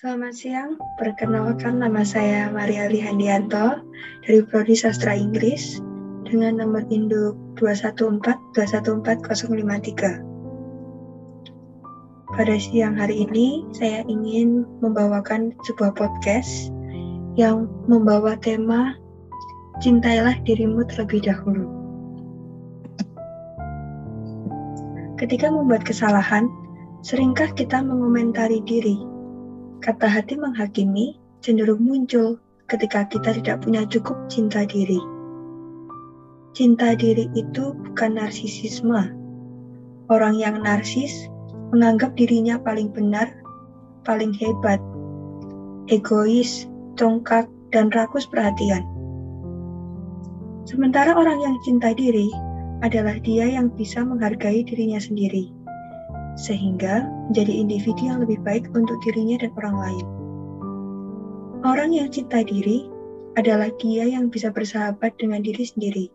Selamat siang, perkenalkan nama saya Maria Lihandianto dari Prodi Sastra Inggris dengan nomor induk 214214053. Pada siang hari ini, saya ingin membawakan sebuah podcast yang membawa tema Cintailah dirimu terlebih dahulu. Ketika membuat kesalahan, seringkah kita mengomentari diri Kata hati menghakimi cenderung muncul ketika kita tidak punya cukup cinta diri. Cinta diri itu bukan narsisisme. Orang yang narsis menganggap dirinya paling benar, paling hebat, egois, congkak, dan rakus perhatian. Sementara orang yang cinta diri adalah dia yang bisa menghargai dirinya sendiri sehingga menjadi individu yang lebih baik untuk dirinya dan orang lain. Orang yang cinta diri adalah dia yang bisa bersahabat dengan diri sendiri.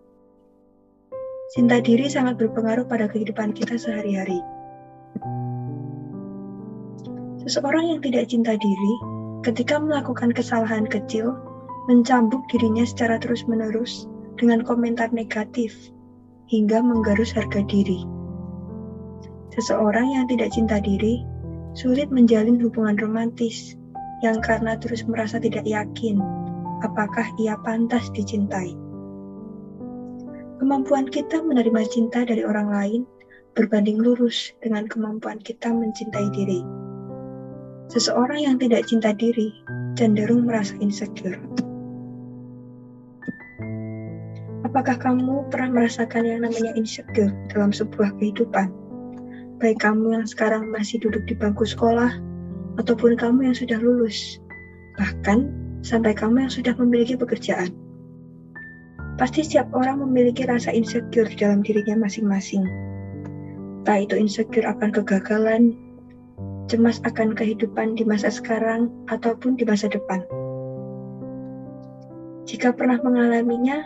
Cinta diri sangat berpengaruh pada kehidupan kita sehari-hari. Seseorang yang tidak cinta diri, ketika melakukan kesalahan kecil, mencambuk dirinya secara terus-menerus dengan komentar negatif hingga menggarus harga diri. Seseorang yang tidak cinta diri sulit menjalin hubungan romantis yang karena terus merasa tidak yakin apakah ia pantas dicintai. Kemampuan kita menerima cinta dari orang lain berbanding lurus dengan kemampuan kita mencintai diri. Seseorang yang tidak cinta diri cenderung merasa insecure. Apakah kamu pernah merasakan yang namanya insecure dalam sebuah kehidupan? Baik kamu yang sekarang masih duduk di bangku sekolah, ataupun kamu yang sudah lulus, bahkan sampai kamu yang sudah memiliki pekerjaan. Pasti setiap orang memiliki rasa insecure di dalam dirinya masing-masing. Entah itu insecure akan kegagalan, cemas akan kehidupan di masa sekarang, ataupun di masa depan. Jika pernah mengalaminya,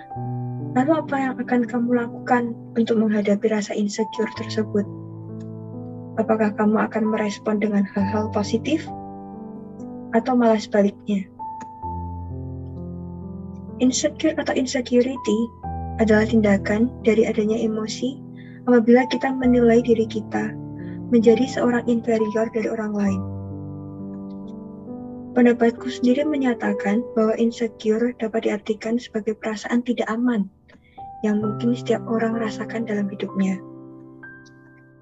lalu apa yang akan kamu lakukan untuk menghadapi rasa insecure tersebut? Apakah kamu akan merespon dengan hal-hal positif atau malah sebaliknya? Insecure atau insecurity adalah tindakan dari adanya emosi apabila kita menilai diri kita menjadi seorang inferior dari orang lain. Pendapatku sendiri menyatakan bahwa insecure dapat diartikan sebagai perasaan tidak aman yang mungkin setiap orang rasakan dalam hidupnya.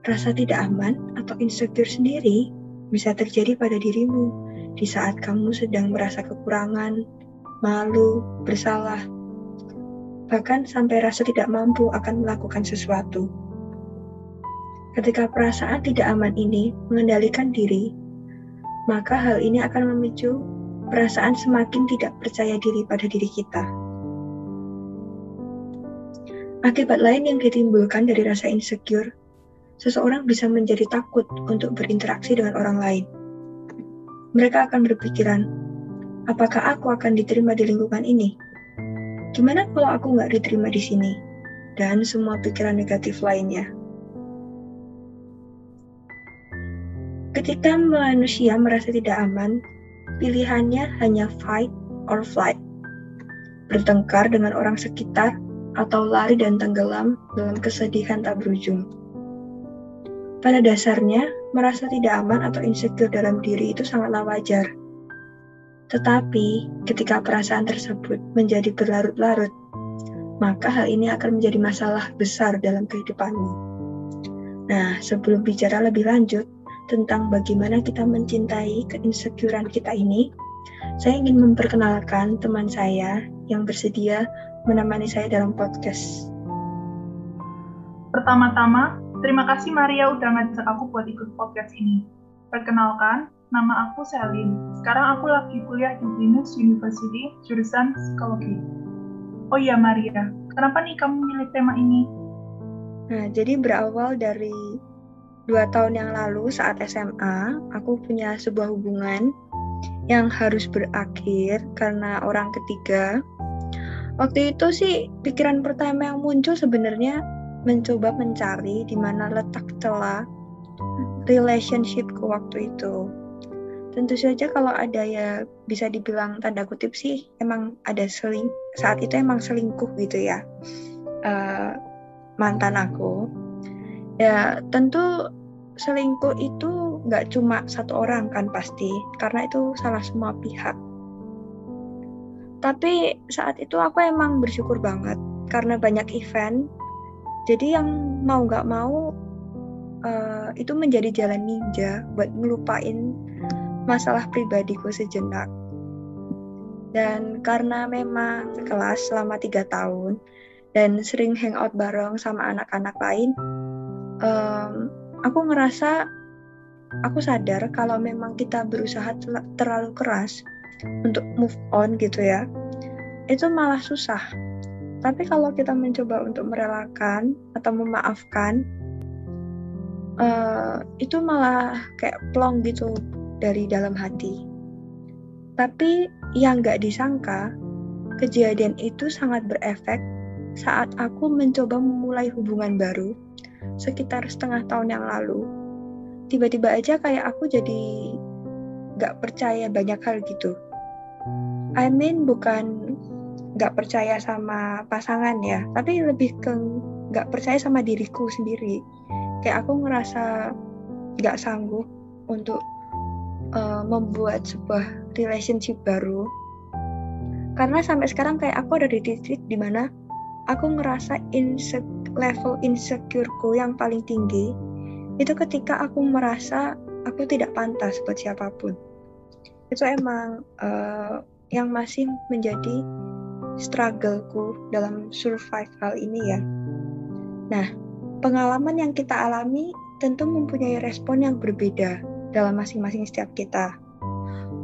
Rasa tidak aman atau insecure sendiri bisa terjadi pada dirimu di saat kamu sedang merasa kekurangan, malu, bersalah, bahkan sampai rasa tidak mampu akan melakukan sesuatu. Ketika perasaan tidak aman ini mengendalikan diri, maka hal ini akan memicu perasaan semakin tidak percaya diri pada diri kita. Akibat lain yang ditimbulkan dari rasa insecure seseorang bisa menjadi takut untuk berinteraksi dengan orang lain. Mereka akan berpikiran, apakah aku akan diterima di lingkungan ini? Gimana kalau aku nggak diterima di sini? Dan semua pikiran negatif lainnya. Ketika manusia merasa tidak aman, pilihannya hanya fight or flight. Bertengkar dengan orang sekitar atau lari dan tenggelam dalam kesedihan tak berujung. Pada dasarnya, merasa tidak aman atau insecure dalam diri itu sangatlah wajar. Tetapi, ketika perasaan tersebut menjadi berlarut-larut, maka hal ini akan menjadi masalah besar dalam kehidupanmu. Nah, sebelum bicara lebih lanjut tentang bagaimana kita mencintai keinsecurean kita ini, saya ingin memperkenalkan teman saya yang bersedia menemani saya dalam podcast. Pertama-tama, Terima kasih Maria udah ngajak aku buat ikut podcast ini. Perkenalkan, nama aku Selin. Sekarang aku lagi kuliah di Venus University, jurusan Psikologi. Oh iya Maria, kenapa nih kamu milih tema ini? Nah, jadi berawal dari dua tahun yang lalu saat SMA, aku punya sebuah hubungan yang harus berakhir karena orang ketiga. Waktu itu sih pikiran pertama yang muncul sebenarnya mencoba mencari di mana letak celah relationship ke waktu itu. tentu saja kalau ada ya bisa dibilang tanda kutip sih emang ada seling saat itu emang selingkuh gitu ya uh, mantan aku ya tentu selingkuh itu nggak cuma satu orang kan pasti karena itu salah semua pihak tapi saat itu aku emang bersyukur banget karena banyak event jadi yang mau nggak mau uh, itu menjadi jalan ninja buat ngelupain masalah pribadiku sejenak. Dan karena memang kelas selama tiga tahun dan sering hangout bareng sama anak-anak lain, um, aku ngerasa aku sadar kalau memang kita berusaha terlalu keras untuk move on gitu ya, itu malah susah. Tapi kalau kita mencoba untuk merelakan atau memaafkan, uh, itu malah kayak plong gitu dari dalam hati. Tapi yang gak disangka, kejadian itu sangat berefek saat aku mencoba memulai hubungan baru sekitar setengah tahun yang lalu. Tiba-tiba aja kayak aku jadi gak percaya banyak hal gitu. I mean bukan gak percaya sama pasangan ya, tapi lebih ke gak percaya sama diriku sendiri. Kayak aku ngerasa gak sanggup untuk uh, membuat sebuah relationship baru. Karena sampai sekarang kayak aku ada di titik di mana aku ngerasa inse level insecureku yang paling tinggi itu ketika aku merasa aku tidak pantas buat siapa pun. Itu emang uh, yang masih menjadi struggleku dalam survive hal ini ya nah Pengalaman yang kita alami tentu mempunyai respon yang berbeda dalam masing-masing setiap kita.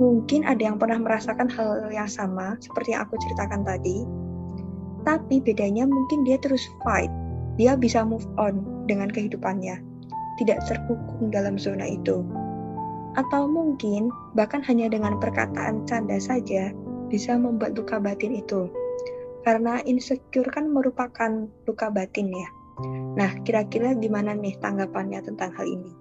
Mungkin ada yang pernah merasakan hal yang sama seperti yang aku ceritakan tadi, tapi bedanya mungkin dia terus fight. Dia bisa move on dengan kehidupannya, tidak terkukung dalam zona itu. Atau mungkin bahkan hanya dengan perkataan canda saja bisa membuat luka batin itu. Karena insecure kan merupakan luka batin ya. Nah, kira-kira gimana nih tanggapannya tentang hal ini?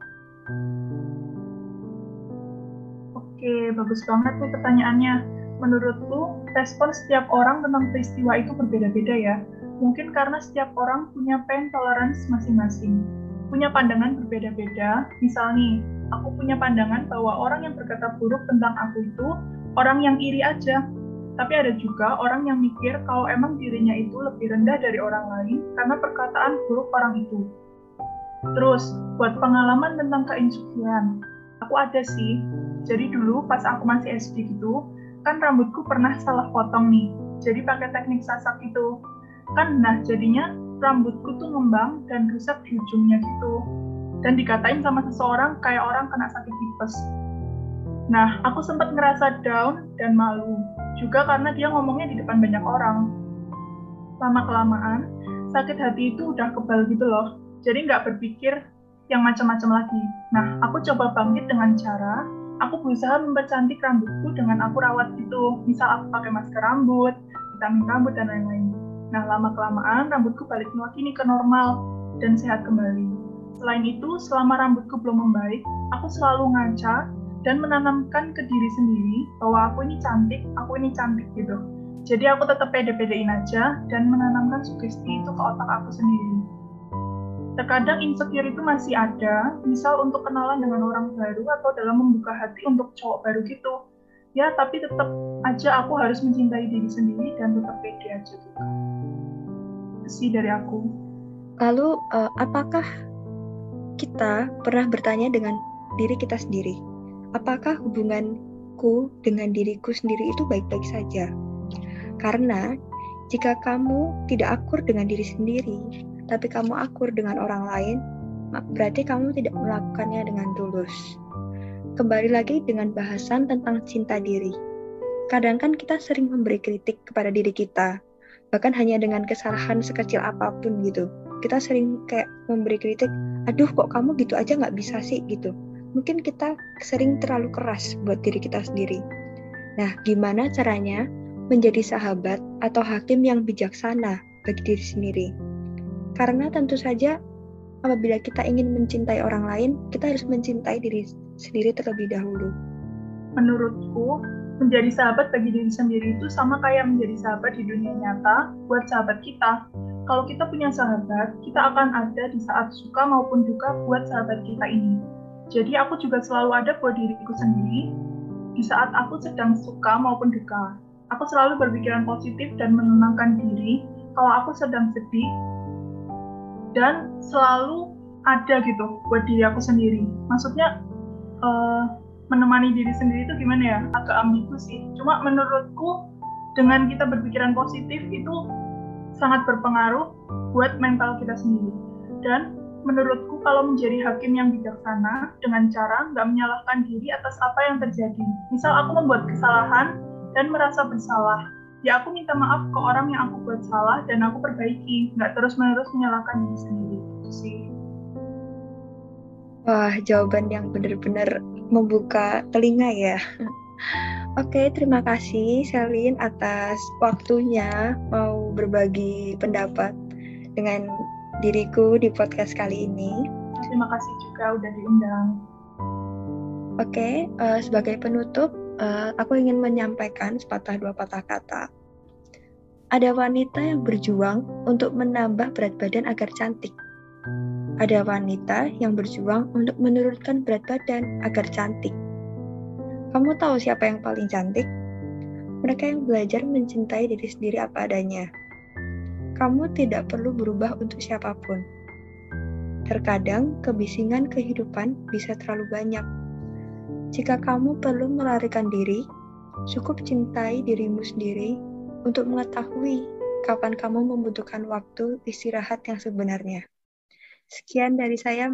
Oke, bagus banget nih pertanyaannya. Menurutku, respon setiap orang tentang peristiwa itu berbeda-beda ya. Mungkin karena setiap orang punya pain tolerance masing-masing. Punya pandangan berbeda-beda. Misal nih, aku punya pandangan bahwa orang yang berkata buruk tentang aku itu orang yang iri aja, tapi ada juga orang yang mikir kalau emang dirinya itu lebih rendah dari orang lain karena perkataan buruk orang itu. Terus, buat pengalaman tentang keinsukiran, aku ada sih. Jadi dulu pas aku masih SD gitu, kan rambutku pernah salah potong nih. Jadi pakai teknik sasak itu. Kan nah jadinya rambutku tuh ngembang dan rusak di ujungnya gitu. Dan dikatain sama seseorang kayak orang kena sakit tipes. Nah, aku sempat ngerasa down dan malu juga karena dia ngomongnya di depan banyak orang. Lama-kelamaan, sakit hati itu udah kebal gitu loh, jadi nggak berpikir yang macam-macam lagi. Nah, aku coba bangkit dengan cara, aku berusaha mempercantik rambutku dengan aku rawat gitu. Misal aku pakai masker rambut, vitamin rambut, dan lain-lain. Nah, lama-kelamaan rambutku balik lagi nih ke normal dan sehat kembali. Selain itu, selama rambutku belum membaik, aku selalu ngaca dan menanamkan ke diri sendiri bahwa aku ini cantik, aku ini cantik gitu. Jadi aku tetap pede-pedein aja dan menanamkan sugesti itu ke otak aku sendiri. Terkadang insecure itu masih ada, misal untuk kenalan dengan orang baru atau dalam membuka hati untuk cowok baru gitu. Ya, tapi tetap aja aku harus mencintai diri sendiri dan tetap pede aja gitu. Sih dari aku. Lalu, uh, apakah kita pernah bertanya dengan diri kita sendiri? Apakah hubunganku dengan diriku sendiri itu baik-baik saja? Karena jika kamu tidak akur dengan diri sendiri, tapi kamu akur dengan orang lain, berarti kamu tidak melakukannya dengan tulus. Kembali lagi dengan bahasan tentang cinta diri. Kadang kan kita sering memberi kritik kepada diri kita, bahkan hanya dengan kesalahan sekecil apa pun gitu. Kita sering kayak memberi kritik, aduh kok kamu gitu aja nggak bisa sih gitu mungkin kita sering terlalu keras buat diri kita sendiri. Nah, gimana caranya menjadi sahabat atau hakim yang bijaksana bagi diri sendiri? Karena tentu saja apabila kita ingin mencintai orang lain, kita harus mencintai diri sendiri terlebih dahulu. Menurutku, menjadi sahabat bagi diri sendiri itu sama kayak menjadi sahabat di dunia nyata buat sahabat kita. Kalau kita punya sahabat, kita akan ada di saat suka maupun duka buat sahabat kita ini. Jadi aku juga selalu ada buat diriku sendiri di saat aku sedang suka maupun duka. Aku selalu berpikiran positif dan menenangkan diri kalau aku sedang sedih dan selalu ada gitu buat diri aku sendiri. Maksudnya uh, menemani diri sendiri itu gimana ya? Agak ambigu sih. Cuma menurutku dengan kita berpikiran positif itu sangat berpengaruh buat mental kita sendiri. Dan menurutku kalau menjadi hakim yang bijaksana dengan cara nggak menyalahkan diri atas apa yang terjadi. Misal aku membuat kesalahan dan merasa bersalah, ya aku minta maaf ke orang yang aku buat salah dan aku perbaiki, nggak terus-menerus menyalahkan diri sendiri. Itu sih. Wah, jawaban yang benar-benar membuka telinga ya. Oke, terima kasih Selin atas waktunya mau berbagi pendapat dengan diriku di podcast kali ini. Terima kasih juga udah diundang. Oke, uh, sebagai penutup, uh, aku ingin menyampaikan sepatah dua patah kata. Ada wanita yang berjuang untuk menambah berat badan agar cantik. Ada wanita yang berjuang untuk menurunkan berat badan agar cantik. Kamu tahu siapa yang paling cantik? Mereka yang belajar mencintai diri sendiri apa adanya kamu tidak perlu berubah untuk siapa pun. Terkadang kebisingan kehidupan bisa terlalu banyak. Jika kamu perlu melarikan diri, cukup cintai dirimu sendiri untuk mengetahui kapan kamu membutuhkan waktu istirahat yang sebenarnya. Sekian dari saya.